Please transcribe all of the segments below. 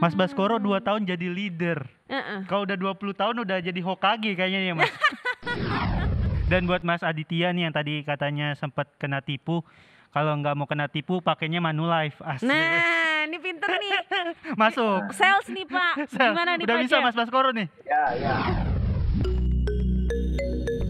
Mas Baskoro 2 tahun jadi leader. Heeh. Kalau udah 20 tahun udah jadi Hokage kayaknya ya Mas. Dan buat Mas Aditya nih yang tadi katanya sempat kena tipu, kalau nggak mau kena tipu pakainya Manulife. Asli. Nah, ini pinter nih. Masuk. Sales nih Pak. Sel, Gimana nih udah Pak bisa Jeff? Mas Baskoro nih. Ya, ya.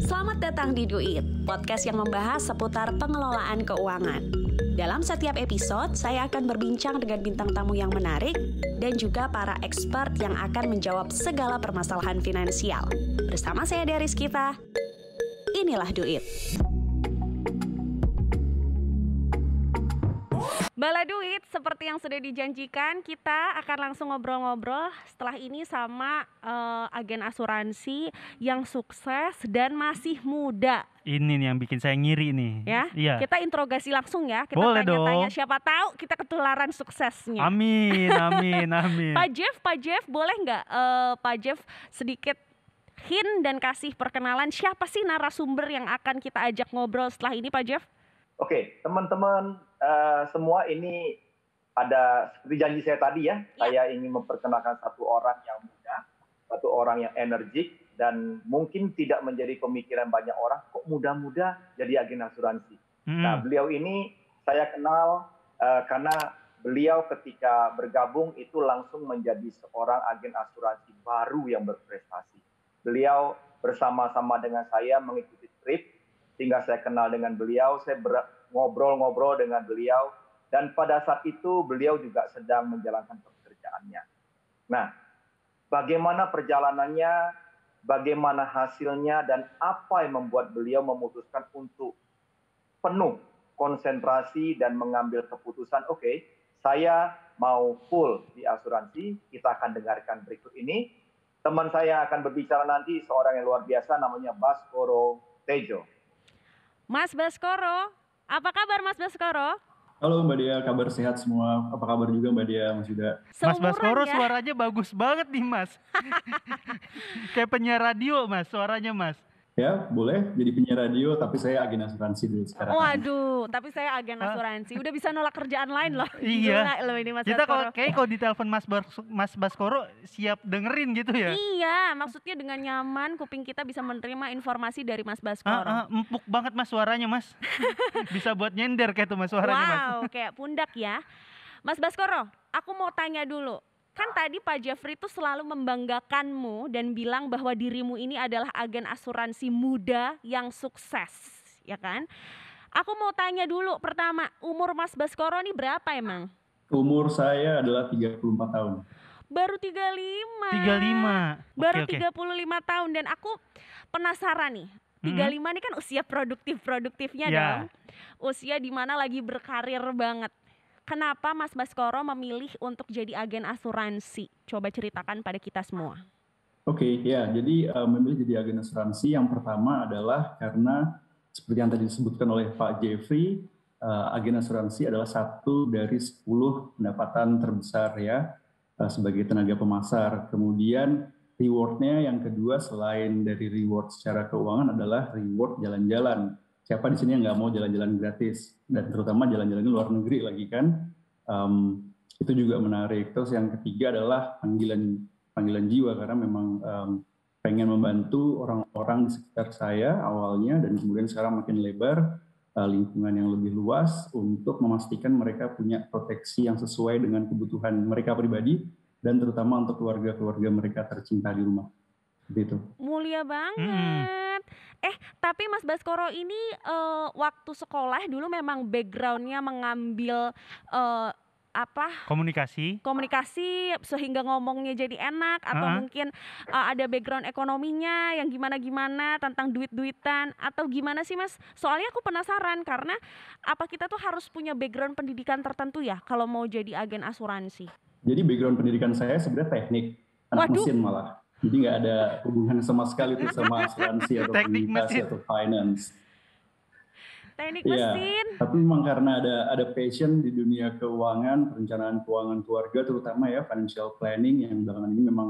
Selamat datang di Duit, podcast yang membahas seputar pengelolaan keuangan. Dalam setiap episode, saya akan berbincang dengan bintang tamu yang menarik dan juga para expert yang akan menjawab segala permasalahan finansial. Bersama saya Deris Kita, inilah Duit. Bala Duit, seperti yang sudah dijanjikan, kita akan langsung ngobrol-ngobrol setelah ini sama eh, agen asuransi yang sukses dan masih muda. Ini nih yang bikin saya ngiri nih. Ya, Iya. kita interogasi langsung ya. Kita Boleh tanya-tanya dong. siapa tahu kita ketularan suksesnya. Amin, amin, amin. Pak Jeff, Pak Jeff, boleh nggak eh, Pak Jeff sedikit hint dan kasih perkenalan siapa sih narasumber yang akan kita ajak ngobrol setelah ini, Pak Jeff? Oke, teman-teman eh, semua ini ada seperti janji saya tadi ya, saya ingin memperkenalkan satu orang yang muda, satu orang yang energik dan mungkin tidak menjadi pemikiran banyak orang kok muda-muda jadi agen asuransi. Hmm. Nah, beliau ini saya kenal eh, karena beliau ketika bergabung itu langsung menjadi seorang agen asuransi baru yang berprestasi. Beliau bersama-sama dengan saya mengikuti trip sehingga saya kenal dengan beliau, saya ngobrol-ngobrol dengan beliau dan pada saat itu beliau juga sedang menjalankan pekerjaannya. Nah, bagaimana perjalanannya, bagaimana hasilnya dan apa yang membuat beliau memutuskan untuk penuh konsentrasi dan mengambil keputusan, oke, saya mau full di asuransi, kita akan dengarkan berikut ini. Teman saya akan berbicara nanti seorang yang luar biasa namanya Baskoro Tejo. Mas Baskoro, apa kabar Mas Baskoro? Halo Mbak Dia, kabar sehat semua? Apa kabar juga Mbak Dia, Mas Yuda? Mas Baskoro ya? suaranya bagus banget nih Mas. Kayak penyiar radio Mas, suaranya Mas. Ya, boleh jadi penyiar radio, tapi saya agen asuransi dulu sekarang. Waduh, tapi saya agen Ah. asuransi. Udah bisa nolak kerjaan lain loh. Iya. Loh ini Mas Kita kalau kayak kalau ditelepon Mas Bas- Mas Baskoro siap dengerin gitu ya. Iya, maksudnya dengan nyaman kuping kita bisa menerima informasi dari Mas Ah, Baskoro. ah, empuk banget Mas suaranya Mas. Bisa buat nyender kayak tuh Mas suaranya Mas. wow, kayak pundak ya. Mas Baskoro, aku mau tanya dulu. Kan tadi Pak Jeffrey itu selalu membanggakanmu dan bilang bahwa dirimu ini adalah agen asuransi muda yang sukses, ya kan? Aku mau tanya dulu pertama, umur Mas Baskoro ini berapa emang? Umur saya adalah 34 tahun. Baru 35. 35. Baru oke. 35 tahun dan aku penasaran nih. 35 ini kan usia produktif-produktifnya Ya. dong. Usia di mana lagi berkarir banget. Kenapa Mas Baskoro memilih untuk jadi agen asuransi? Coba ceritakan pada kita semua. Oke, ya. Jadi eh, memilih jadi agen asuransi yang pertama adalah karena seperti yang tadi disebutkan oleh Pak Jeffrey, eh, agen asuransi adalah satu dari 10 pendapatan terbesar ya eh, sebagai tenaga pemasar. Kemudian rewardnya yang kedua selain dari reward secara keuangan adalah reward jalan-jalan. Siapa di sini yang nggak mau jalan-jalan gratis dan terutama jalan-jalan luar negeri lagi kan? Em, itu juga menarik. Terus yang ketiga adalah panggilan panggilan jiwa karena memang em, pengen membantu orang-orang di sekitar saya awalnya dan kemudian sekarang makin lebar eh, lingkungan yang lebih luas untuk memastikan mereka punya proteksi yang sesuai dengan kebutuhan mereka pribadi dan terutama untuk keluarga-keluarga mereka tercinta di rumah. Gitu. Mulia banget. Eh, tapi Mas Baskoro ini eh, waktu sekolah dulu memang backgroundnya mengambil eh, apa Komunikasi. komunikasi sehingga ngomongnya jadi enak atau Ah. mungkin uh, ada background ekonominya yang gimana-gimana tentang duit-duitan atau gimana sih Mas? Soalnya aku penasaran karena apa kita tuh harus punya background pendidikan tertentu ya kalau mau jadi agen asuransi. Jadi background pendidikan saya sebenarnya teknik, anak Waduh. mesin malah. Jadi nggak ada hubungan sama sekali tuh sama asuransi atau Teknik komunikasi atau finance. Teknik Iya. mesin. Tapi memang karena ada ada passion di dunia keuangan, perencanaan keuangan keluarga, terutama ya financial planning yang belakangan ini memang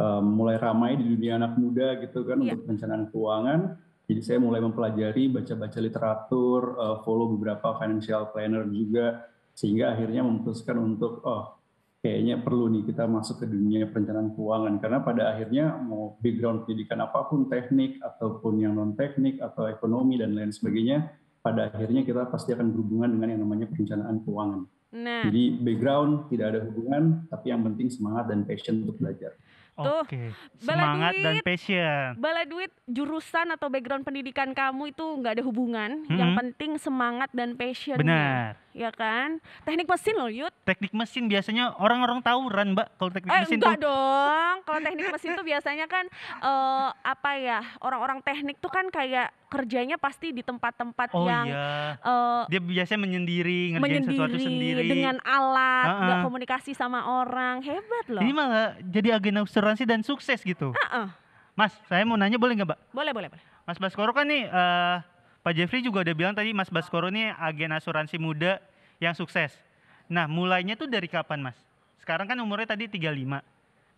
um, mulai ramai di dunia anak muda gitu kan Iya. untuk perencanaan keuangan. Jadi saya mulai mempelajari, baca-baca literatur, uh, follow beberapa financial planner juga, sehingga akhirnya memutuskan untuk oh kayaknya perlu nih kita masuk ke dunia perencanaan keuangan karena pada akhirnya mau background pendidikan apa pun teknik ataupun yang non teknik atau ekonomi dan lain sebagainya pada akhirnya kita pasti akan berhubungan dengan yang namanya perencanaan keuangan. Nah, Jadi background tidak ada hubungan tapi yang penting semangat dan passion untuk belajar. Tuh, Oke. bala Semangat dan duit. passion. bala duit jurusan atau background pendidikan kamu itu nggak ada hubungan. Yang Mm-mm. penting semangat dan passion. Benar. Ya kan? Teknik mesin loh, Yud. Teknik mesin biasanya orang-orang tawuran, Mbak. Kalau teknik Eh mesin enggak tuh dong. Kalau teknik mesin tuh biasanya kan eh apa ya? Orang-orang teknik tuh kan kayak kerjanya pasti di tempat-tempat Oh yang iya. eh, Dia biasanya menyendiri, ngerjain sesuatu sendiri. dengan alat, nggak Ha-ha. komunikasi sama orang. Hebat loh. Ini malah jadi agen asuransi dan sukses gitu. Heeh. Mas, saya mau nanya boleh nggak, Mbak? Boleh, boleh, boleh. Mas Baskoro kan nih, eh, Pak Jeffrey juga udah bilang tadi Mas Baskoro nih agen asuransi muda yang sukses. Nah, mulainya tuh dari kapan, Mas? Sekarang kan umurnya tadi 35.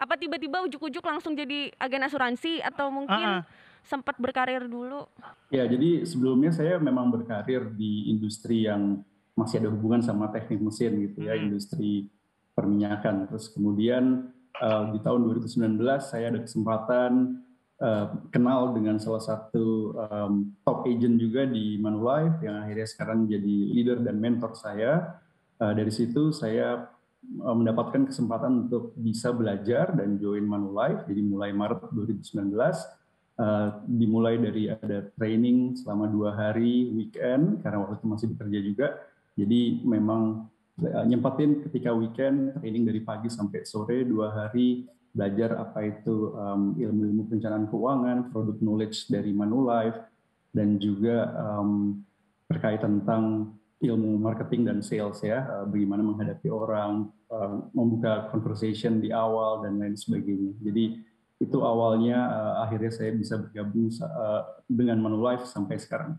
Apa tiba-tiba ujuk-ujuk langsung jadi agen asuransi atau mungkin Ah, ah. sempat berkarir dulu? Ya, jadi sebelumnya saya memang berkarir di industri yang masih ada hubungan sama teknik mesin gitu ya, Hmm. industri perminyakan. Terus kemudian eh, di tahun 2019 saya ada kesempatan eh, kenal dengan salah satu em, top agent juga di Manulife yang akhirnya sekarang jadi leader dan mentor saya. Eh, dari situ saya eh, mendapatkan kesempatan untuk bisa belajar dan join Manulife. Jadi mulai Maret 2019 eh, dimulai dari ada training selama dua hari weekend karena waktu itu masih bekerja juga. Jadi memang eh, nyempetin ketika weekend training dari pagi sampai sore dua hari belajar apa itu em, ilmu-ilmu perencanaan keuangan, product knowledge dari Manulife, dan juga em, terkait tentang ilmu marketing dan sales ya, eh, bagaimana menghadapi orang, eh, membuka conversation di awal dan lain sebagainya. Jadi itu awalnya eh, akhirnya saya bisa bergabung eh, dengan Manulife sampai sekarang.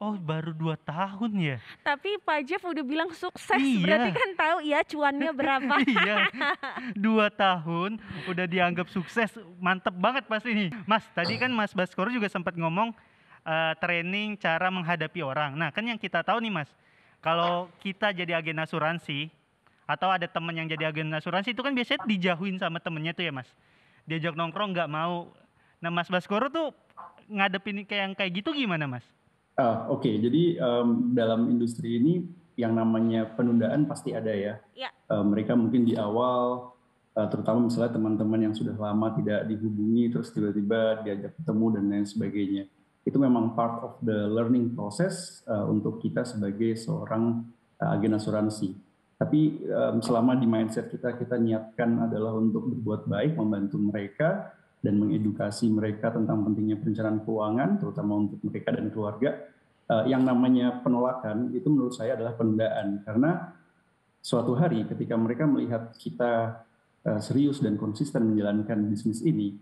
Oh, baru dua tahun ya? Tapi Pak Jeff udah bilang sukses, Iya. berarti kan tahu ya cuannya berapa. iya. Dua tahun udah dianggap sukses. Mantep banget pasti nih. Mas, tadi kan Mas Baskoro juga sempat ngomong eh, training cara menghadapi orang. Nah, kan yang kita tahu nih, Mas. Kalau kita jadi agen asuransi atau ada temen yang jadi agen asuransi itu kan biasanya dijauhin sama temennya tuh ya, Mas. Diajak nongkrong nggak mau. Nah, Mas Baskoro tuh ngadepin kayak yang kayak gitu gimana, Mas? Ah, Oke, jadi em, dalam industri ini yang namanya penundaan pasti ada ya. Ya. Eh, mereka mungkin di awal, eh, terutama misalnya teman-teman yang sudah lama tidak dihubungi, terus tiba-tiba diajak ketemu dan lain sebagainya. Itu memang part of the learning process eh, untuk kita sebagai seorang eh, agen asuransi. Tapi em, selama di mindset kita kita niatkan adalah untuk berbuat baik, membantu mereka dan mengedukasi mereka tentang pentingnya perencanaan keuangan, terutama untuk mereka dan keluarga. Eh, yang namanya penolakan itu menurut saya adalah penundaan karena suatu hari ketika mereka melihat kita eh, serius dan konsisten menjalankan bisnis ini,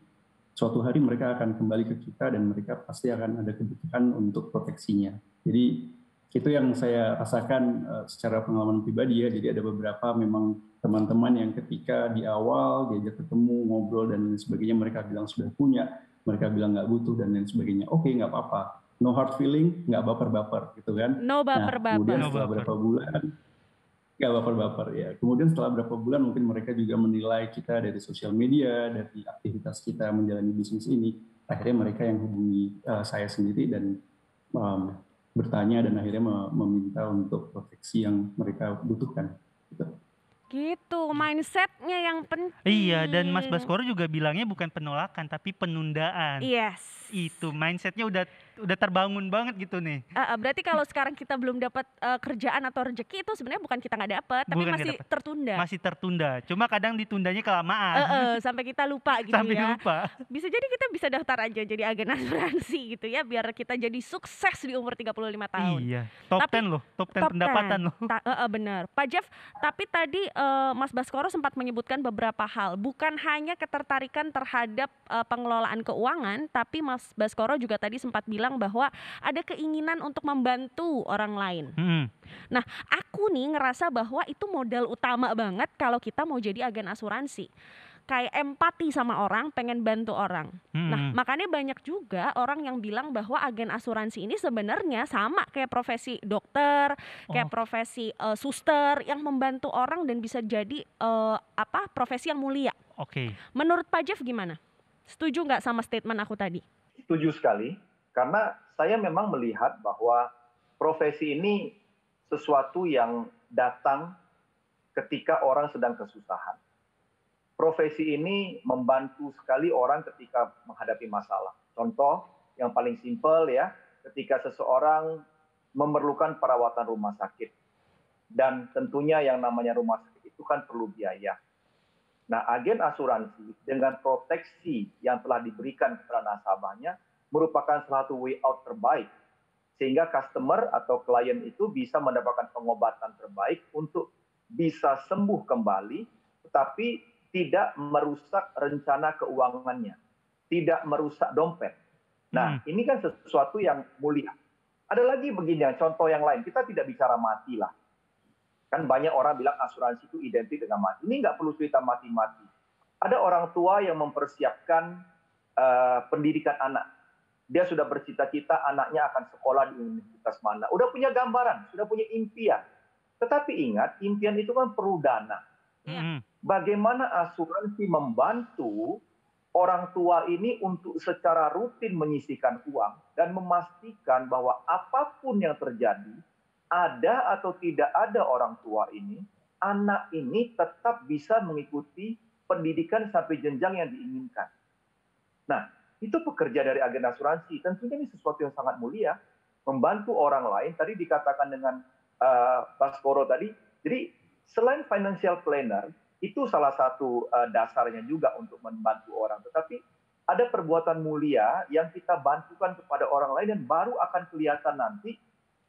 suatu hari mereka akan kembali ke kita dan mereka pasti akan ada kebutuhan untuk proteksinya. Jadi itu yang saya rasakan eh, secara pengalaman pribadi ya. Jadi ada beberapa memang teman-teman yang ketika di awal diajak ketemu ngobrol dan lain sebagainya mereka bilang sudah punya, mereka bilang nggak butuh dan lain sebagainya. Oke nggak apa-apa, no hard feeling, nggak baper-baper gitu kan. No Nah, kemudian baper-baper. No setelah baper. berapa bulan, nggak baper-baper ya. Kemudian setelah berapa bulan mungkin mereka juga menilai kita dari sosial media, dari aktivitas kita menjalani bisnis ini. Akhirnya mereka yang hubungi eh, saya sendiri dan bertanya dan akhirnya me- meminta untuk proteksi yang mereka butuhkan. Gitu. Gitu, mindsetnya yang penting. Iya, dan Mas Baskoro juga bilangnya bukan penolakan tapi penundaan. Yes. Itu mindsetnya udah udah terbangun banget gitu nih. Eh, berarti kalau sekarang kita belum dapat eh, kerjaan atau rezeki itu sebenarnya bukan kita nggak dapat, tapi Bukan masih dapet. tertunda. Masih tertunda. Cuma kadang ditundanya kelamaan. Eh, eh, sampai kita lupa gitu Sampai ya. lupa. Bisa jadi kita bisa daftar aja jadi agen asuransi gitu ya biar kita jadi sukses di umur 35 tahun. Iya. Top Tapi- 10 loh, top 10 Top pendapatan 10. loh. Ta- eh, eh, benar. Pak Jeff, tapi tadi eh, Mas Baskoro sempat menyebutkan beberapa hal. Bukan hanya ketertarikan terhadap eh, pengelolaan keuangan, tapi Mas Baskoro juga tadi sempat bilang bahwa ada keinginan untuk membantu orang lain. Hmm. Aku nih ngerasa bahwa itu modal utama banget kalau kita mau jadi agen asuransi. kayak empati sama orang, pengen bantu orang. Nah, Mm-mm. makanya banyak juga orang yang bilang bahwa agen asuransi ini sebenarnya sama kayak profesi dokter, kayak Oh. profesi eh, suster yang membantu orang dan bisa jadi eh, apa profesi yang mulia. Oke. Menurut Pak Jeff gimana? Setuju nggak sama statement aku tadi? Setuju sekali, karena saya memang melihat bahwa profesi ini sesuatu yang datang ketika orang sedang kesusahan. Profesi ini membantu sekali orang ketika menghadapi masalah. Contoh yang paling simpel ya, ketika seseorang memerlukan perawatan rumah sakit. Dan tentunya yang namanya rumah sakit itu kan perlu biaya. Nah, agen asuransi dengan proteksi yang telah diberikan kepada nasabahnya merupakan satu way out terbaik sehingga customer atau klien itu bisa mendapatkan pengobatan terbaik untuk bisa sembuh kembali tetapi tidak merusak rencana keuangannya, tidak merusak dompet. Nah, ini kan sesuatu yang mulia. Ada lagi begini contoh yang lain, kita tidak bicara mati lah. Kan banyak orang bilang asuransi itu identik dengan mati. Ini nggak perlu cerita mati-mati. Ada orang tua yang mempersiapkan uh, pendidikan anak. Dia sudah bercita-cita anaknya akan sekolah di universitas mana. Udah punya gambaran, sudah punya impian. Tetapi ingat, impian itu kan perlu dana. Bagaimana asuransi membantu orang tua ini untuk secara rutin menyisihkan uang dan memastikan bahwa apa pun yang terjadi, ada atau tidak ada orang tua ini, anak ini tetap bisa mengikuti pendidikan sampai jenjang yang diinginkan. Nah, itu pekerja dari agen asuransi. Tentunya ini sesuatu yang sangat mulia, membantu orang lain. Tadi dikatakan dengan uh, tadi, jadi selain financial planner, itu salah satu uh, dasarnya juga untuk membantu orang. Tetapi ada perbuatan mulia yang kita bantukan kepada orang lain dan baru akan kelihatan nanti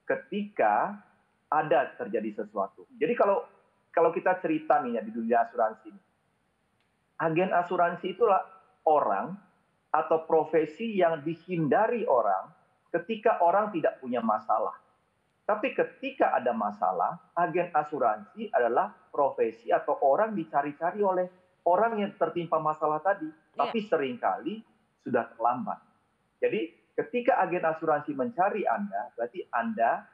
ketika ada terjadi sesuatu. Jadi kalau kalau kita cerita nih ya di dunia asuransi, agen asuransi itulah orang atau profesi yang dihindari orang ketika orang tidak punya masalah. Tapi ketika ada masalah, agen asuransi adalah profesi atau orang dicari-cari oleh orang yang tertimpa masalah tadi, tapi sering kali sudah terlambat. Jadi ketika agen asuransi mencari Anda, berarti Anda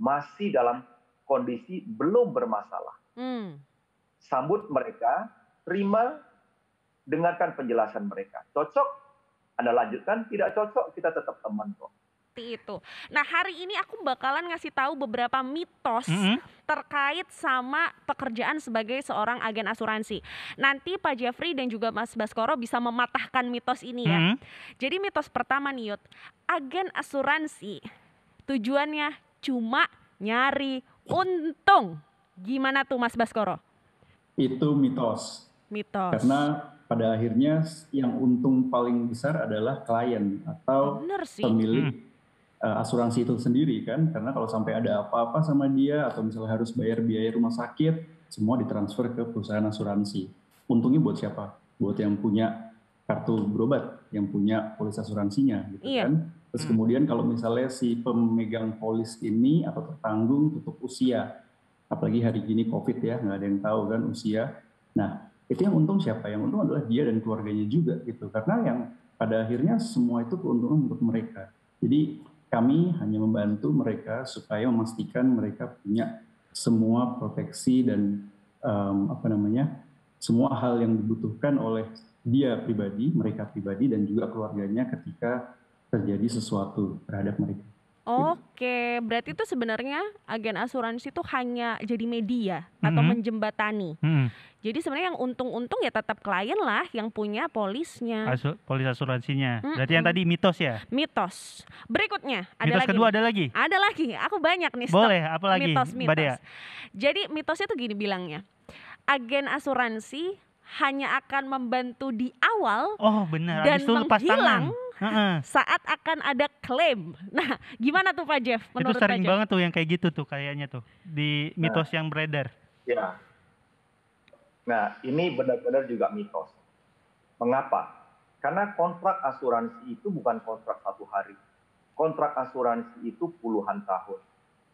masih dalam kondisi belum bermasalah. Hmm. Sambut mereka, terima, dengarkan penjelasan mereka. Cocok, Anda lanjutkan. Tidak cocok, kita tetap teman kok. Seperti itu. Nah hari ini aku bakalan ngasih tahu beberapa mitos Mm-mm. terkait sama pekerjaan sebagai seorang agen asuransi. Nanti Pak Jeffrey dan juga Mas Baskoro bisa mematahkan mitos ini ya. Mm-mm. Jadi mitos pertama nih Yud, agen asuransi tujuannya cuma nyari untung. Gimana tuh Mas Baskoro? Itu mitos. Mitos. Karena pada akhirnya yang untung paling besar adalah klien atau pemilik uh, asuransi itu sendiri kan. Karena kalau sampai ada apa-apa sama dia atau misalnya harus bayar biaya rumah sakit, semua ditransfer ke perusahaan asuransi. Untungnya buat siapa? Buat yang punya kartu berobat, yang punya polis asuransinya gitu Iya. kan. Terus Hmm. kemudian kalau misalnya si pemegang polis ini atau tertanggung tutup usia, apalagi hari gini COVID ya, nggak ada yang tahu kan usia. Nah, itu yang untung siapa? Yang untung adalah dia dan keluarganya juga gitu. Karena yang pada akhirnya semua itu keuntungan untuk mereka. Jadi kami hanya membantu mereka supaya memastikan mereka punya semua proteksi dan em, apa namanya semua hal yang dibutuhkan oleh dia pribadi, mereka pribadi dan juga keluarganya ketika terjadi sesuatu terhadap mereka. Oke, berarti itu sebenarnya agen asuransi itu hanya jadi media atau Mhm. menjembatani. Mm-mm. Jadi sebenarnya yang untung-untung ya tetap klien lah yang punya polisnya. Asu- polis asuransinya. Berarti yang tadi mitos ya. Mitos. Berikutnya ada mitos lagi. kedua nih. ada lagi. Ada lagi. Aku banyak nih Boleh, apa lagi? mitos-mitos. Mbak Dea? Jadi mitosnya tuh gini bilangnya. Agen asuransi hanya akan membantu di awal Oh benar, dan itu lepas menghilang tangan. Heeh. saat akan ada klaim. Nah, gimana tuh Pak Jeff? Itu Menurut sering Pak Jeff? banget tuh yang kayak gitu tuh kayaknya tuh di mitos yang beredar. Ya. Nah, ini benar-benar juga mitos. Mengapa? Karena kontrak asuransi itu bukan kontrak satu hari. Kontrak asuransi itu puluhan tahun.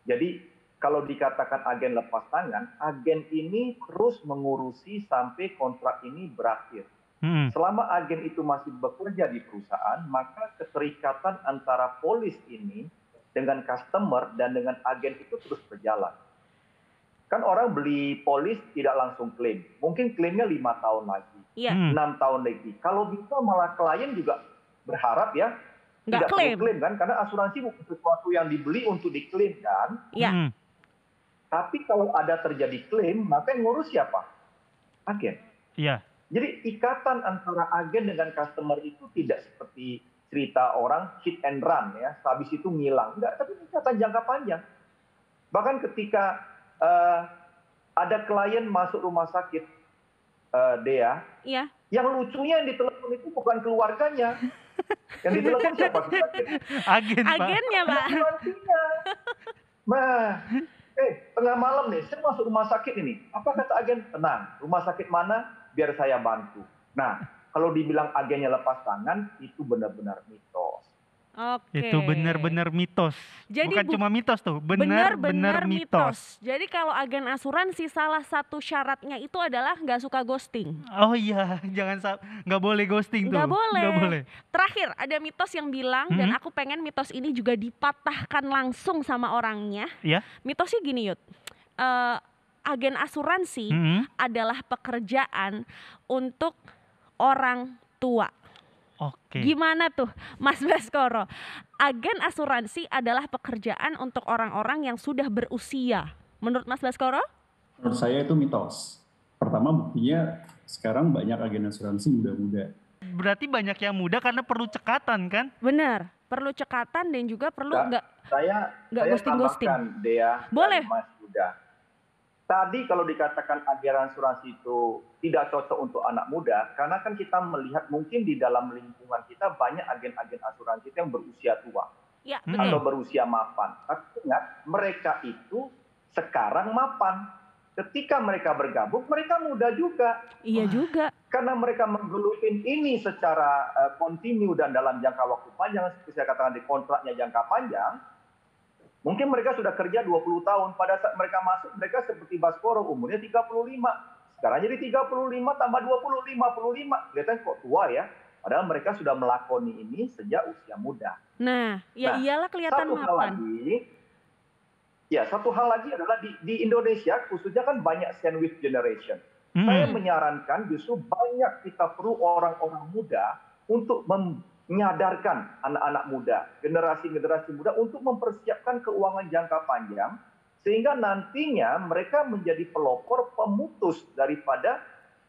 Jadi, kalau dikatakan agen lepas tangan, agen ini terus mengurusi sampai kontrak ini berakhir. Hmm. Selama agen itu masih bekerja di perusahaan, maka keterikatan antara polis ini dengan customer dan dengan agen itu terus berjalan. Kan orang beli polis tidak langsung klaim, mungkin klaimnya lima tahun lagi, Iya, Hmm. enam tahun lagi. Kalau bisa malah klien juga berharap ya nggak tidak perlu klaim. klaim kan, karena asuransi bukan sesuatu yang dibeli untuk diklaim kan. Iya, Hmm. Tapi kalau ada terjadi klaim, maka yang ngurus siapa? Agen. Iya. Jadi ikatan antara agen dengan customer itu tidak seperti cerita orang hit and run ya, habis itu ngilang. Enggak, tapi ikatan jangka panjang. Bahkan ketika eh, ada klien masuk rumah sakit, eh, Dea, iya. yang lucunya yang ditelepon itu bukan keluarganya. yang ditelepon siapa? Agen, Pak. Agennya, Pak. Asuransinya. Nah, eh tengah malam nih, saya masuk rumah sakit ini. Apa kata agen? Tenang, rumah sakit mana? Biar saya bantu. Nah, kalau dibilang agennya lepas tangan, itu benar-benar mitos. Oke. Itu benar-benar mitos. Jadi Bukan bu- cuma mitos tuh, benar-benar mitos. Jadi kalau agen asuransi salah satu syaratnya itu adalah nggak suka ghosting. Oh iya, jangan nggak boleh ghosting tuh. Nggak boleh. Nggak boleh. Terakhir ada mitos yang bilang dan Mhm. aku pengen mitos ini juga dipatahkan langsung sama orangnya. Iya. Mitosnya gini Yud. Eh, agen asuransi Hmm. adalah pekerjaan untuk orang tua. Oke. Gimana tuh Mas Baskoro? Agen asuransi adalah pekerjaan untuk orang-orang yang sudah berusia. Menurut Mas Baskoro? Menurut saya itu mitos. Pertama buktinya sekarang banyak agen asuransi muda-muda. Berarti banyak yang muda karena perlu cekatan kan? Benar, perlu cekatan dan juga perlu Nggak. enggak Saya Nggak saya ghosting-ghosting. tambahkan Dea Boleh. Mas Yuda. Tadi kalau dikatakan agen asuransi itu tidak cocok untuk anak muda, karena kan kita melihat mungkin di dalam lingkungan kita banyak agen-agen asuransi itu yang berusia tua. ya Hmm. atau betul. berusia mapan. Tapi ingat, mereka itu sekarang mapan. Ketika mereka bergabung, mereka muda juga. Iya juga. Karena mereka menggelutin ini secara eh, kontinu dan dalam jangka waktu panjang, seperti saya katakan di kontraknya jangka panjang, mungkin mereka sudah kerja 20 tahun. Pada saat mereka masuk, mereka seperti Baskoro, umurnya 35. Sekarang jadi 35 tambah 20, 55. Kelihatan kok tua ya. Padahal mereka sudah melakoni ini sejak usia muda. Nah, ya Nah, iyalah kelihatan satu hal lagi, ya satu hal lagi adalah di, di Indonesia khususnya kan banyak sandwich generation. Hmm. Saya menyarankan justru banyak kita perlu orang-orang muda untuk menyadarkan anak-anak muda, generasi-generasi muda untuk mempersiapkan keuangan jangka panjang sehingga nantinya mereka menjadi pelopor pemutus daripada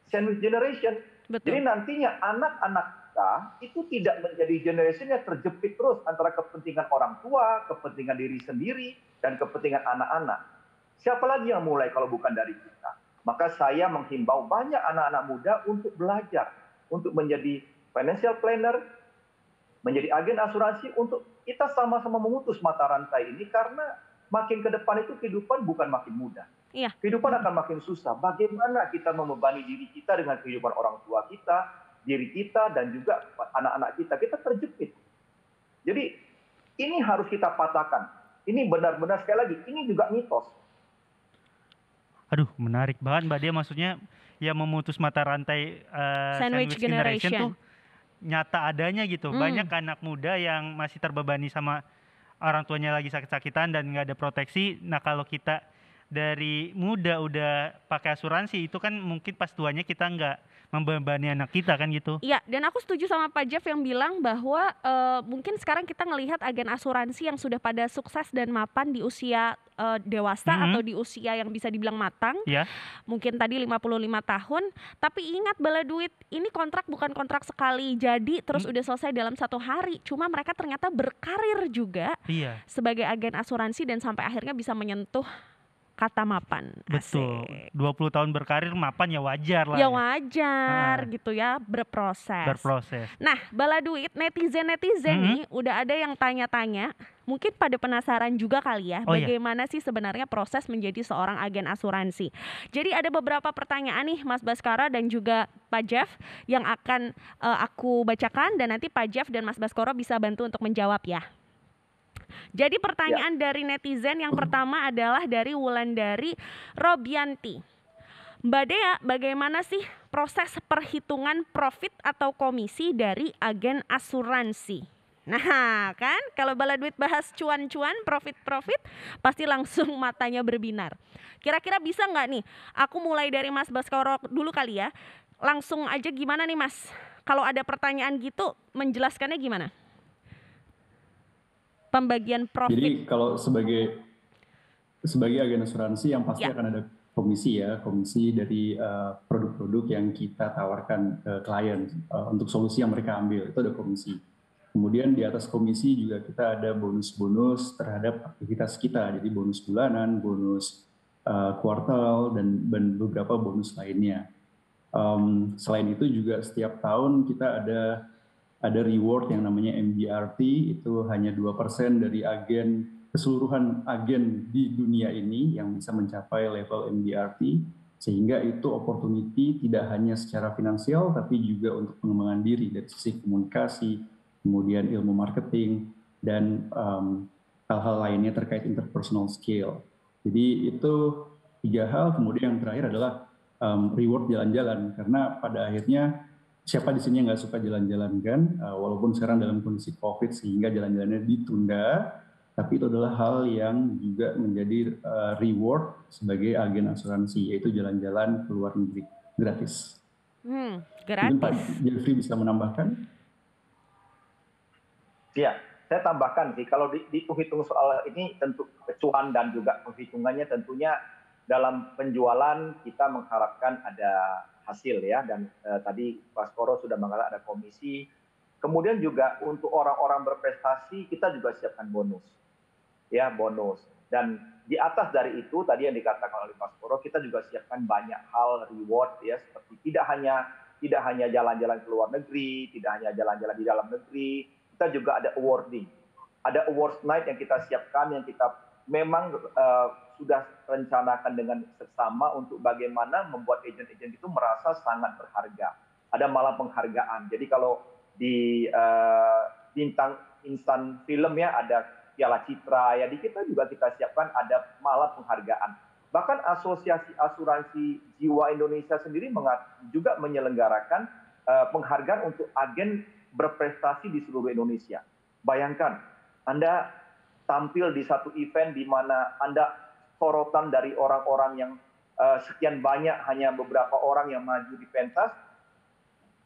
sandwich generation. Jadi Betul. nantinya anak-anak kita itu tidak menjadi generation yang terjepit terus antara kepentingan orang tua, kepentingan diri sendiri, dan kepentingan anak-anak. Siapa lagi yang mulai kalau bukan dari kita? Maka saya menghimbau banyak anak-anak muda untuk belajar, untuk menjadi financial planner, menjadi agen asuransi, untuk kita sama-sama memutus mata rantai ini karena makin ke depan itu kehidupan bukan makin mudah. Iya. Kehidupan akan makin susah. Bagaimana kita membebani diri kita dengan kehidupan orang tua kita, diri kita, dan juga anak-anak kita. Kita terjepit. Jadi ini harus kita patahkan. Ini benar-benar sekali lagi, ini juga mitos. Aduh, menarik banget Mbak Dia maksudnya ya memutus mata rantai eh, Sandwich generation. tuh nyata adanya gitu. Hmm. Banyak anak muda yang masih terbebani sama orang tuanya lagi sakit-sakitan dan nggak ada proteksi. Nah, kalau kita dari muda udah pakai asuransi itu kan mungkin pas tuanya kita nggak membebani anak kita kan gitu. Iya, dan aku setuju sama Pak Jeff yang bilang bahwa eh, mungkin sekarang kita ngelihat agen asuransi yang sudah pada sukses dan mapan di usia eh, dewasa Mhm. atau di usia yang bisa dibilang matang. Ya. Mungkin tadi 55 tahun, tapi ingat bala duit ini kontrak bukan kontrak sekali jadi terus Hmm. udah selesai dalam satu hari. Cuma mereka ternyata berkarir juga Iya, sebagai agen asuransi dan sampai akhirnya bisa menyentuh kata mapan. betul. Asik. 20 tahun berkarir mapan ya wajar lah. Ya ya. wajar Ah. gitu ya berproses. Berproses. Nah, bala duit netizen-netizen Mhm. nih udah ada yang tanya-tanya, mungkin pada penasaran juga kali ya, Oh, iya. bagaimana sih sebenarnya proses menjadi seorang agen asuransi. Jadi ada beberapa pertanyaan nih Mas Baskara dan juga Pak Jeff yang akan eh, aku bacakan dan nanti Pak Jeff dan Mas Baskoro bisa bantu untuk menjawab ya. Jadi pertanyaan dari netizen yang pertama adalah dari Wulandari Robianti. Mbak Dea, bagaimana sih proses perhitungan profit atau komisi dari agen asuransi? Nah, kan kalau bala duit bahas cuan-cuan, profit-profit, pasti langsung matanya berbinar. Kira-kira bisa nggak nih? Aku mulai dari Mas Baskoro dulu kali ya. Langsung aja gimana nih Mas? Kalau ada pertanyaan gitu, menjelaskannya gimana? Pembagian profit. Jadi kalau sebagai sebagai agen asuransi yang pasti Ya. akan ada komisi ya, komisi dari uh, produk-produk yang kita tawarkan ke klien uh, untuk solusi yang mereka ambil itu ada komisi. Kemudian di atas komisi juga kita ada bonus-bonus terhadap aktivitas kita, jadi bonus bulanan, bonus uh, kuartal dan, dan beberapa bonus lainnya. Um, selain itu juga setiap tahun kita ada ada reward yang namanya MDRT itu hanya 2% dari agen keseluruhan agen di dunia ini yang bisa mencapai level MDRT sehingga itu opportunity tidak hanya secara finansial tapi juga untuk pengembangan diri dari sisi komunikasi, kemudian ilmu marketing dan um, hal-hal lainnya terkait interpersonal skill. Jadi itu tiga hal. Kemudian yang terakhir adalah um, reward jalan-jalan karena pada akhirnya siapa di sini yang nggak suka jalan-jalan kan? Uh, walaupun sekarang dalam kondisi COVID sehingga jalan-jalannya ditunda, tapi itu adalah hal yang juga menjadi uh, reward sebagai agen asuransi yaitu jalan-jalan ke luar negeri gratis. Hmm, Mungkin Pak gratis. Jeffrey bisa menambahkan? Iya, saya tambahkan sih kalau di- dihitung soal ini tentu cuan dan juga penghitungannya tentunya dalam penjualan kita mengharapkan ada hasil ya dan eh, tadi Pak Skoro sudah mengatakan ada komisi. Kemudian juga untuk orang-orang berprestasi kita juga siapkan bonus. Ya, bonus. Dan di atas dari itu tadi yang dikatakan oleh Pak Skoro kita juga siapkan banyak hal reward ya seperti tidak hanya tidak hanya jalan-jalan ke luar negeri, tidak hanya jalan-jalan di dalam negeri, kita juga ada awarding. Ada awards night yang kita siapkan, yang kita memang uh, sudah rencanakan dengan seksama untuk bagaimana membuat agent-agent itu merasa sangat berharga. Ada malam penghargaan. Jadi kalau di uh, bintang instan film ya ada Piala Citra ya di kita juga kita siapkan ada malam penghargaan. Bahkan Asosiasi Asuransi Jiwa Indonesia sendiri juga menyelenggarakan uh, penghargaan untuk agen berprestasi di seluruh Indonesia. Bayangkan, Anda tampil di satu event di mana Anda sorotan dari orang-orang yang uh, sekian banyak hanya beberapa orang yang maju di pentas.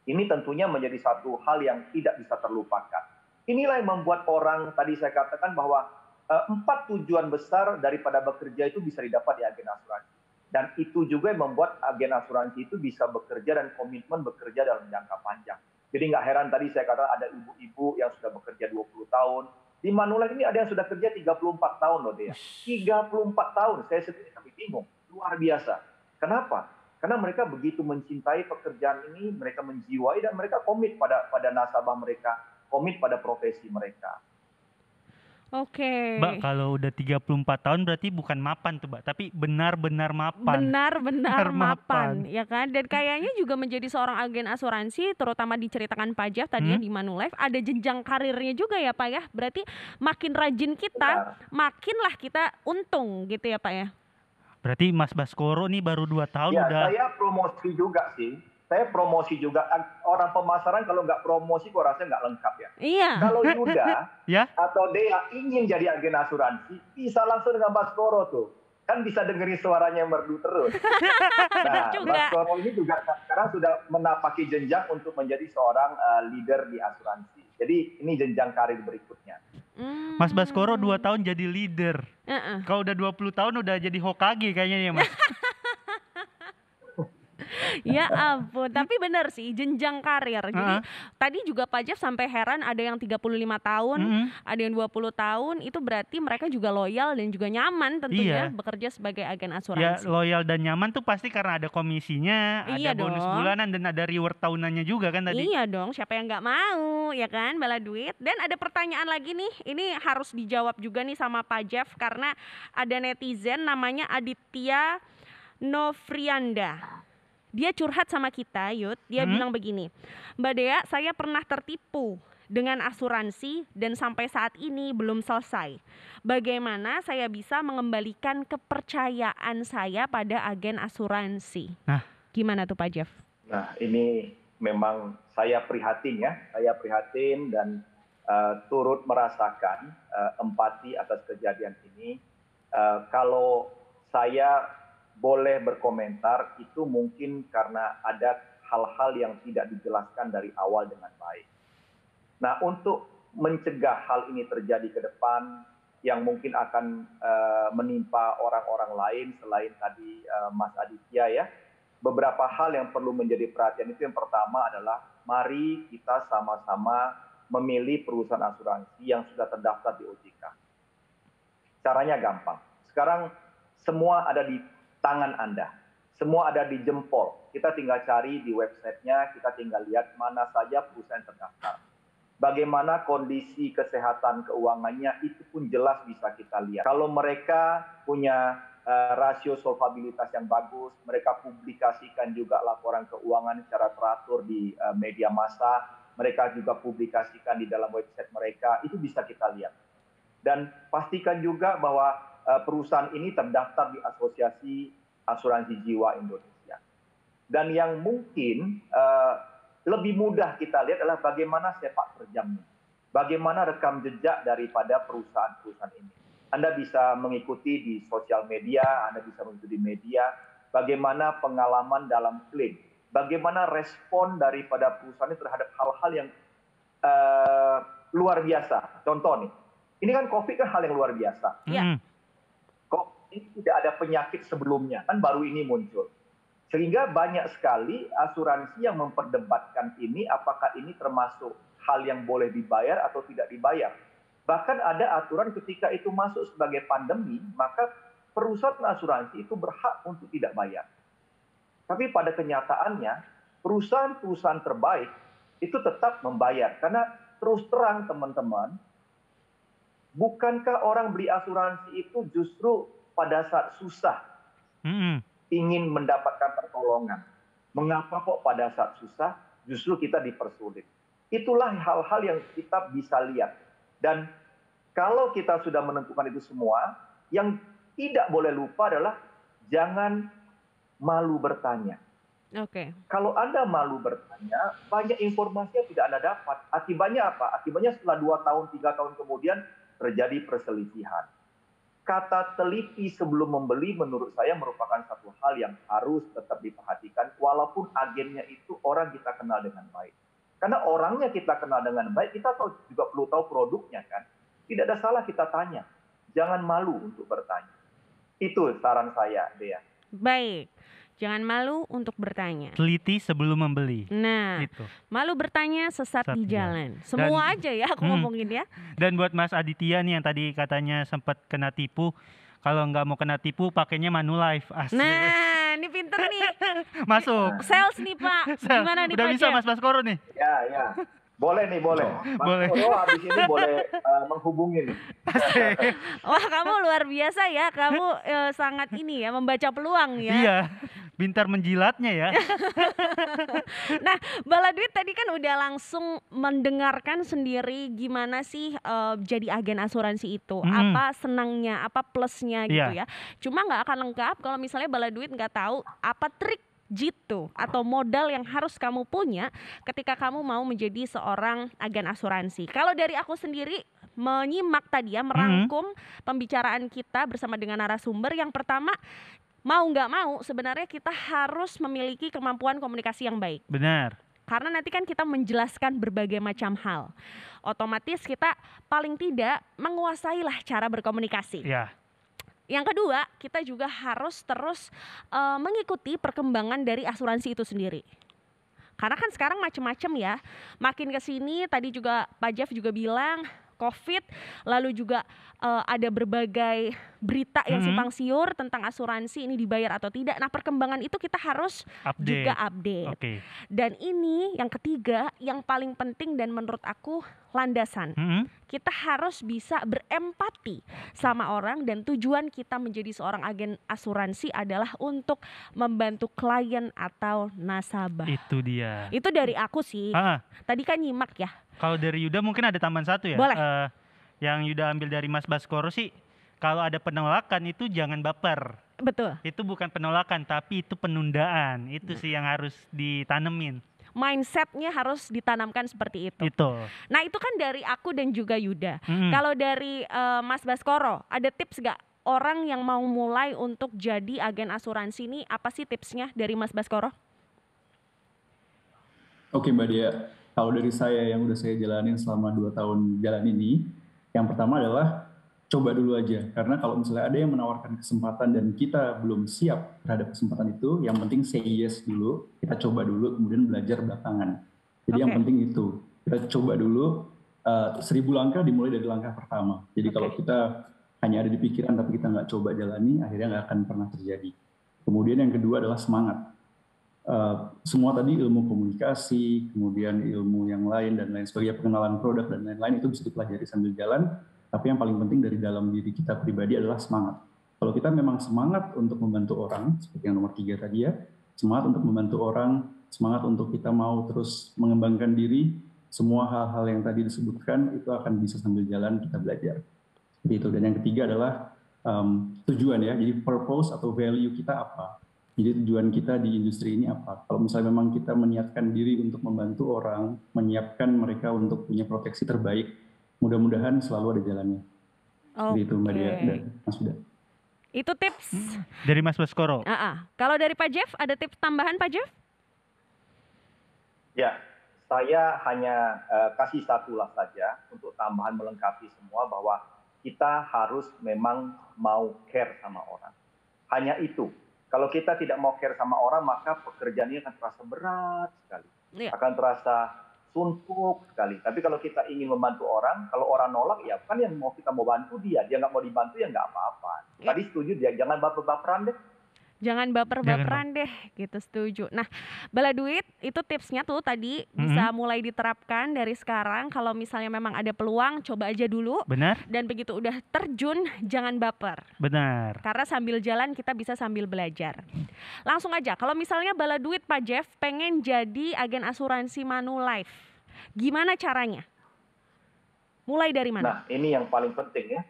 Ini tentunya menjadi satu hal yang tidak bisa terlupakan. Inilah yang membuat orang tadi saya katakan bahwa uh, empat tujuan besar daripada bekerja itu bisa didapat di agen asuransi. Dan itu juga yang membuat agen asuransi itu bisa bekerja dan komitmen bekerja dalam jangka panjang. Jadi nggak heran tadi saya katakan ada ibu-ibu yang sudah bekerja 20 tahun. Di Manulife ini ada yang sudah kerja 34 tahun loh dia. 34 tahun, saya sendiri tapi bingung. Luar biasa. Kenapa? Karena mereka begitu mencintai pekerjaan ini, mereka menjiwai dan mereka komit pada pada nasabah mereka, komit pada profesi mereka. Oke. Mbak, kalau udah 34 tahun berarti bukan mapan tuh, Mbak, tapi benar-benar mapan. Benar-benar Benar mapan, mapan. ya kan? Dan kayaknya juga menjadi seorang agen asuransi, terutama diceritakan Pak Jeff tadi ya Hmm. di Manulife, ada jenjang karirnya juga ya Pak ya. Berarti makin rajin kita, Benar. makinlah kita untung gitu ya Pak ya. Berarti Mas Baskoro nih baru 2 tahun Ya, udah saya promosi juga sih. Saya promosi juga. Orang pemasaran kalau nggak promosi, kok rasanya nggak lengkap ya. Iya. Kalau Yuda ya. atau Dea ingin jadi agen asuransi, bisa langsung dengan Baskoro tuh. Kan bisa dengerin suaranya yang merdu terus. Nah, juga. Baskoro ini juga sekarang sudah menapaki jenjang untuk menjadi seorang uh, leader di asuransi. Jadi ini jenjang karir berikutnya. Hmm. Mas Baskoro 2 tahun jadi leader. Heeh. Kalau udah 20 tahun udah jadi Hokage kayaknya ya, Mas. Ya ampun, tapi benar sih jenjang karir. Jadi Heeh. tadi juga Pak Jeff sampai heran ada yang 35 tahun, Mm-mm. ada yang 20 tahun, itu berarti mereka juga loyal dan juga nyaman tentunya Iya. bekerja sebagai agen Ya asuransi. loyal dan nyaman tuh pasti karena ada komisinya, Iya ada bonus dong. bulanan dan ada reward tahunannya juga kan tadi. Iya dong, siapa yang nggak mau, ya kan, bala duit. Dan ada pertanyaan lagi nih, ini harus dijawab juga nih sama Pak Jeff karena ada netizen namanya Aditya Novrianda. Dia curhat sama kita, Yud. Dia Hmm. bilang begini, Mbak Dea, saya pernah tertipu dengan asuransi dan sampai saat ini belum selesai. Bagaimana saya bisa mengembalikan kepercayaan saya pada agen asuransi? Nah. gimana tuh Pak Jeff? Nah, ini memang saya prihatin ya, saya prihatin dan uh, turut merasakan uh, empati atas kejadian ini. Uh, kalau saya boleh berkomentar, itu mungkin karena ada hal-hal yang tidak dijelaskan dari awal dengan baik. Nah, untuk mencegah hal ini terjadi ke depan, yang mungkin akan uh, menimpa orang-orang lain selain tadi uh, Mas Aditya ya, beberapa hal yang perlu menjadi perhatian itu yang pertama adalah mari kita sama-sama memilih perusahaan asuransi yang sudah terdaftar di OJK. Caranya gampang. Sekarang semua ada di tangan Anda. Semua ada di jempol. Kita tinggal cari di websitenya, kita tinggal lihat mana saja perusahaan terdaftar. Bagaimana kondisi kesehatan keuangannya itu pun jelas bisa kita lihat. Kalau mereka punya uh, rasio solvabilitas yang bagus, mereka publikasikan juga laporan keuangan secara teratur di uh, media massa, mereka juga publikasikan di dalam website mereka, itu bisa kita lihat. Dan pastikan juga bahwa perusahaan ini terdaftar di Asosiasi Asuransi Jiwa Indonesia. Dan yang mungkin uh, lebih mudah kita lihat adalah bagaimana sepak terjangnya, bagaimana rekam jejak daripada perusahaan-perusahaan ini anda bisa mengikuti di sosial media, Anda bisa mengikuti di media, bagaimana pengalaman dalam klaim, bagaimana respon daripada perusahaan ini terhadap hal-hal yang uh, luar biasa. Contoh nih, ini kan COVID kan hal yang luar biasa. Iya. Ini tidak ada penyakit sebelumnya, kan baru ini muncul. Sehingga banyak sekali asuransi yang memperdebatkan ini, apakah ini termasuk hal yang boleh dibayar atau tidak dibayar Bahkan ada aturan ketika itu masuk sebagai pandemi, maka perusahaan asuransi itu berhak untuk tidak bayar. Tapi pada kenyataannya, perusahaan-perusahaan terbaik itu tetap membayar. Karena terus terang teman-teman, bukankah orang beli asuransi itu justru pada saat susah mm-hmm. ingin mendapatkan pertolongan? Mengapa kok pada saat susah justru kita dipersulit? Itulah hal-hal yang kita bisa lihat. Dan kalau kita sudah menentukan itu semua, yang tidak boleh lupa adalah jangan malu bertanya. Oke. Okay. Kalau Anda malu bertanya, banyak informasi yang tidak Anda dapat. Akibatnya apa? Akibatnya setelah dua tahun, tiga tahun kemudian terjadi perselisihan. Kata teliti sebelum membeli menurut saya merupakan satu hal yang harus tetap diperhatikan walaupun agennya itu orang kita kenal dengan baik. Karena orangnya kita kenal dengan baik, kita tahu, juga perlu tahu produknya kan. Tidak ada salah kita tanya. Jangan malu untuk bertanya. Itu saran saya, Dea. Baik. Jangan malu untuk bertanya. Teliti sebelum membeli. Nah, itu. malu bertanya sesat di jalan. Semua Dan, aja ya aku hmm, ngomongin ya. Dan buat Mas Aditya nih yang tadi katanya sempat kena tipu, kalau nggak mau kena tipu pakainya Manulife. Asli. Nah, ini pinter nih. Masuk. Sales nih Pak. Gimana nih Udah Pak bisa Mas Baskoro nih. Ya, ya. Boleh nih, boleh. Mas boleh. Koro habis ini boleh uh, menghubungi nih. Wah, kamu luar biasa ya. Kamu uh, sangat ini ya, membaca peluang ya. Iya. Pintar menjilatnya ya. nah, Baladwit tadi kan udah langsung mendengarkan sendiri gimana sih uh, jadi agen asuransi itu. Hmm. Apa senangnya, apa plusnya gitu yeah. ya. Cuma nggak akan lengkap kalau misalnya Baladwit nggak tahu apa trik jitu atau modal yang harus kamu punya ketika kamu mau menjadi seorang agen asuransi. Kalau dari aku sendiri menyimak tadi ya merangkum hmm. pembicaraan kita bersama dengan narasumber yang pertama mau nggak mau sebenarnya kita harus memiliki kemampuan komunikasi yang baik. Benar. Karena nanti kan kita menjelaskan berbagai macam hal. Otomatis kita paling tidak menguasailah cara berkomunikasi. Ya. Yang kedua, kita juga harus terus uh, mengikuti perkembangan dari asuransi itu sendiri. Karena kan sekarang macam-macam ya. Makin ke sini tadi juga Pak Jeff juga bilang COVID, lalu juga uh, ada berbagai berita yang mm-hmm. simpang siur tentang asuransi ini dibayar atau tidak. Nah, perkembangan itu kita harus update. juga update. Okay. Dan ini yang ketiga, yang paling penting dan menurut aku landasan. Mm-mm. Kita harus bisa berempati sama orang dan tujuan kita menjadi seorang agen asuransi adalah untuk membantu klien atau nasabah. Itu dia. Itu dari aku sih. Ah, Tadi kan nyimak ya. Kalau dari Yuda mungkin ada tambahan satu ya. Boleh. Eh, yang Yuda ambil dari Mas Baskoro sih, kalau ada penolakan itu jangan baper. Betul. Itu bukan penolakan, tapi itu penundaan. Itu sih yang harus ditanemin. Mindsetnya harus ditanamkan seperti itu. Itu. Nah itu kan dari aku dan juga Yuda. Mm-mm. Kalau dari eh, Mas Baskoro, ada tips gak orang yang mau mulai untuk jadi agen asuransi ini apa sih tipsnya dari Mas Baskoro? Oke Mbak Dia, kalau dari saya yang udah saya jalanin selama dua tahun jalan ini, yang pertama adalah coba dulu aja. Karena kalau misalnya ada yang menawarkan kesempatan dan kita belum siap terhadap kesempatan itu, yang penting say yes dulu, kita coba dulu, kemudian belajar belakangan. Jadi yang Oke. penting itu, kita coba dulu, eh, seribu langkah dimulai dari langkah pertama. Jadi Oke. kalau kita hanya ada di pikiran tapi kita nggak coba jalani, akhirnya nggak akan pernah terjadi. Kemudian yang kedua adalah semangat. Eh, semua tadi ilmu komunikasi, kemudian ilmu yang lain dan lain sebagainya, pengenalan produk dan lain-lain itu bisa dipelajari sambil jalan. Tapi yang paling penting dari dalam diri kita pribadi adalah semangat. Kalau kita memang semangat untuk membantu orang, seperti yang nomor tiga tadi ya, semangat untuk membantu orang, semangat untuk kita mau terus mengembangkan diri, semua hal-hal yang tadi disebutkan itu akan bisa sambil jalan kita belajar. Seperti itu. Dan yang ketiga adalah um, tujuan ya, jadi purpose atau value kita apa. Jadi tujuan kita di industri ini apa? Kalau misalnya memang kita menyiapkan diri untuk membantu orang, menyiapkan mereka untuk punya proteksi terbaik, mudah-mudahan selalu ada jalannya. Seperti itu Mbak Dia Oke. dan Mas Huda. Itu tips. Dari Mas Baskoro. Ah, ah. Kalau dari Pak Jeff ada tips tambahan Pak Jeff? Ya, saya hanya eh, kasih satu lah saja untuk tambahan melengkapi semua bahwa kita harus memang mau care sama orang. Hanya itu. Kalau kita tidak mau care sama orang, maka pekerjaannya akan terasa berat sekali. Iya. Akan terasa suntuk sekali. Tapi kalau kita ingin membantu orang, kalau orang nolak, ya kan yang mau kita mau bantu dia. Dia nggak mau dibantu, ya nggak apa-apa. Iya. Tadi setuju dia, jangan baper-baperan deh. Jangan baper-baperan deh, gitu setuju. Nah, bala duit itu tipsnya tuh tadi bisa mulai diterapkan dari sekarang. Kalau misalnya memang ada peluang, coba aja dulu. Benar? Dan begitu udah terjun, jangan baper. Benar. Karena sambil jalan kita bisa sambil belajar. Langsung aja, kalau misalnya bala duit Pak Jeff pengen jadi agen asuransi Manulife, gimana caranya? Mulai dari mana? Nah, ini yang paling penting ya.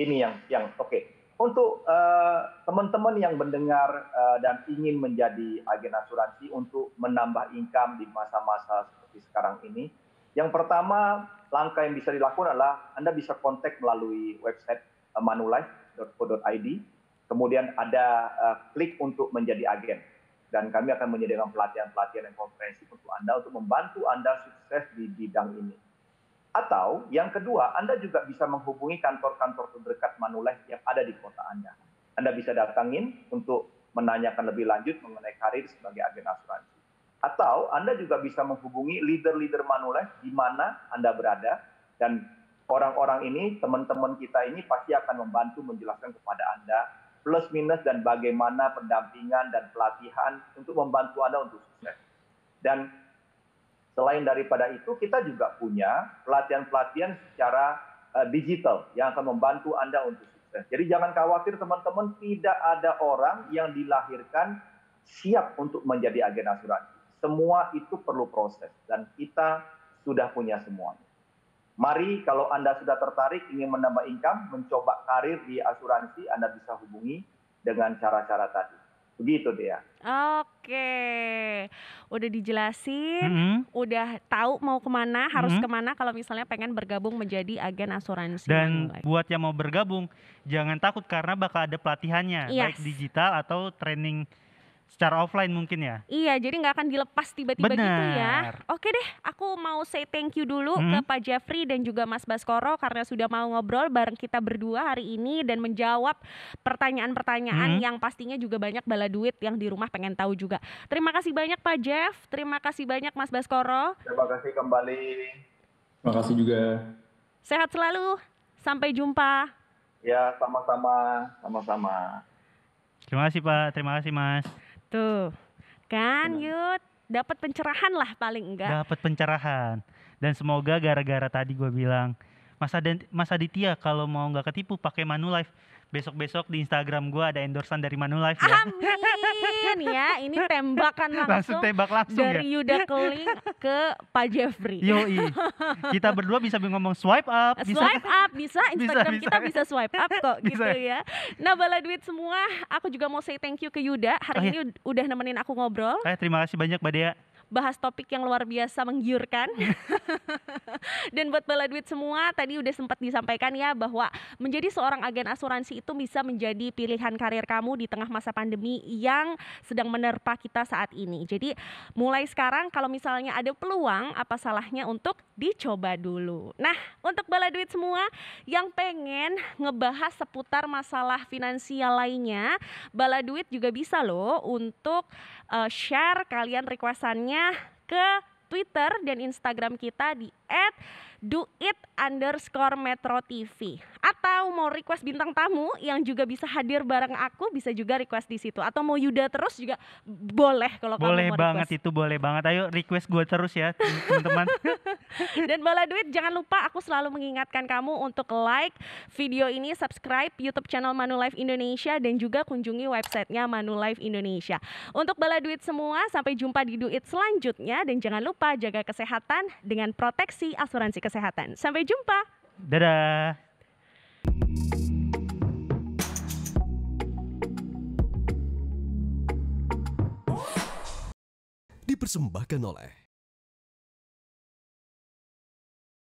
Ini yang yang oke. Untuk eh, teman-teman yang mendengar eh, dan ingin menjadi agen asuransi untuk menambah income di masa-masa seperti sekarang ini, yang pertama langkah yang bisa dilakukan adalah Anda bisa kontak melalui website eh, manulife.co.id. Kemudian ada eh, klik untuk menjadi agen. Dan kami akan menyediakan pelatihan-pelatihan dan konferensi untuk Anda untuk membantu Anda sukses di bidang ini. Atau yang kedua, Anda juga bisa menghubungi kantor-kantor terdekat Manulife yang ada di kota Anda. Anda bisa datangin untuk menanyakan lebih lanjut mengenai karir sebagai agen asuransi. Atau Anda juga bisa menghubungi leader-leader Manulife di mana Anda berada dan orang-orang ini, teman-teman kita ini pasti akan membantu menjelaskan kepada Anda plus minus dan bagaimana pendampingan dan pelatihan untuk membantu Anda untuk sukses. Dan Selain daripada itu, kita juga punya pelatihan-pelatihan secara uh, digital yang akan membantu Anda untuk sukses. Jadi jangan khawatir teman-teman, tidak ada orang yang dilahirkan siap untuk menjadi agen asuransi. Semua itu perlu proses dan kita sudah punya semuanya. Mari kalau Anda sudah tertarik ingin menambah income, mencoba karir di asuransi, Anda bisa hubungi dengan cara-cara tadi. Begitu dia. Oke, udah dijelasin, Mm-mm. udah tahu mau ke mana, harus Mhm. ke mana kalau misalnya pengen bergabung menjadi agen asuransi. Dan Manulife. buat yang mau bergabung, jangan takut karena bakal ada pelatihannya, baik Yes. digital atau training secara offline mungkin ya. Iya, jadi nggak akan dilepas tiba-tiba gitu ya. Oke deh, aku mau say thank you dulu ke Mhm. Pak Jeffrey dan juga Mas Baskoro karena sudah mau ngobrol bareng kita berdua hari ini dan menjawab pertanyaan-pertanyaan Mhm. yang pastinya juga banyak bala duit yang di rumah pengen tahu juga. Terima kasih banyak Pak Jeff, terima kasih banyak Mas Baskoro. Terima kasih kembali. Terima kasih juga. Sehat selalu. Sampai jumpa. Ya, sama-sama, sama-sama. Terima kasih Pak, terima kasih Mas. Tuh. Kan, Benar. Yud, dapat pencerahan lah paling enggak. Dapat pencerahan. Dan semoga gara-gara tadi gue bilang Mas, Aditya kalau mau nggak ketipu pakai Manulife besok-besok di Instagram gue ada endorsan dari Manulife ya. Amin ya, ini tembakan langsung, langsung tembak langsung dari ya. Yuda Keling ke Pak Jeffrey. Yoi. Kita berdua bisa ngomong swipe up, bisa swipe up bisa Instagram bisa. kita bisa swipe up kok gitu Bisa. ya. Nah, bala duit semua, aku juga mau say thank you ke Yuda. Hari Oh, iya. ini ud- udah nemenin aku ngobrol, Eh, terima kasih banyak Mbak Dea. Bahas topik yang luar biasa menggiurkan. Dan buat bala duit semua, tadi udah sempat disampaikan ya bahwa menjadi seorang agen asuransi itu bisa menjadi pilihan karir kamu di tengah masa pandemi yang sedang menerpa kita saat ini. Jadi mulai sekarang kalau misalnya ada peluang, apa salahnya untuk dicoba dulu. Nah, untuk bala duit semua yang pengen ngebahas seputar masalah finansial lainnya, bala duit juga bisa loh untuk uh, share kalian requestannya ke Twitter dan Instagram kita di @duit underscore metro TV atau mau request bintang tamu yang juga bisa hadir bareng aku bisa juga request di situ atau mau Yuda terus juga boleh kalau Boleh kamu mau banget request. itu, boleh banget. Ayo request gue terus ya, teman-teman. Dan bala duit jangan lupa aku selalu mengingatkan kamu untuk like video ini, subscribe YouTube channel Manulife Indonesia dan juga kunjungi websitenya Manulife Indonesia. Untuk bala duit semua, sampai jumpa di duit selanjutnya dan jangan lupa jaga kesehatan dengan proteksi asuransi kesehatan. Sampai jumpa. Dadah. dipersembahkan oleh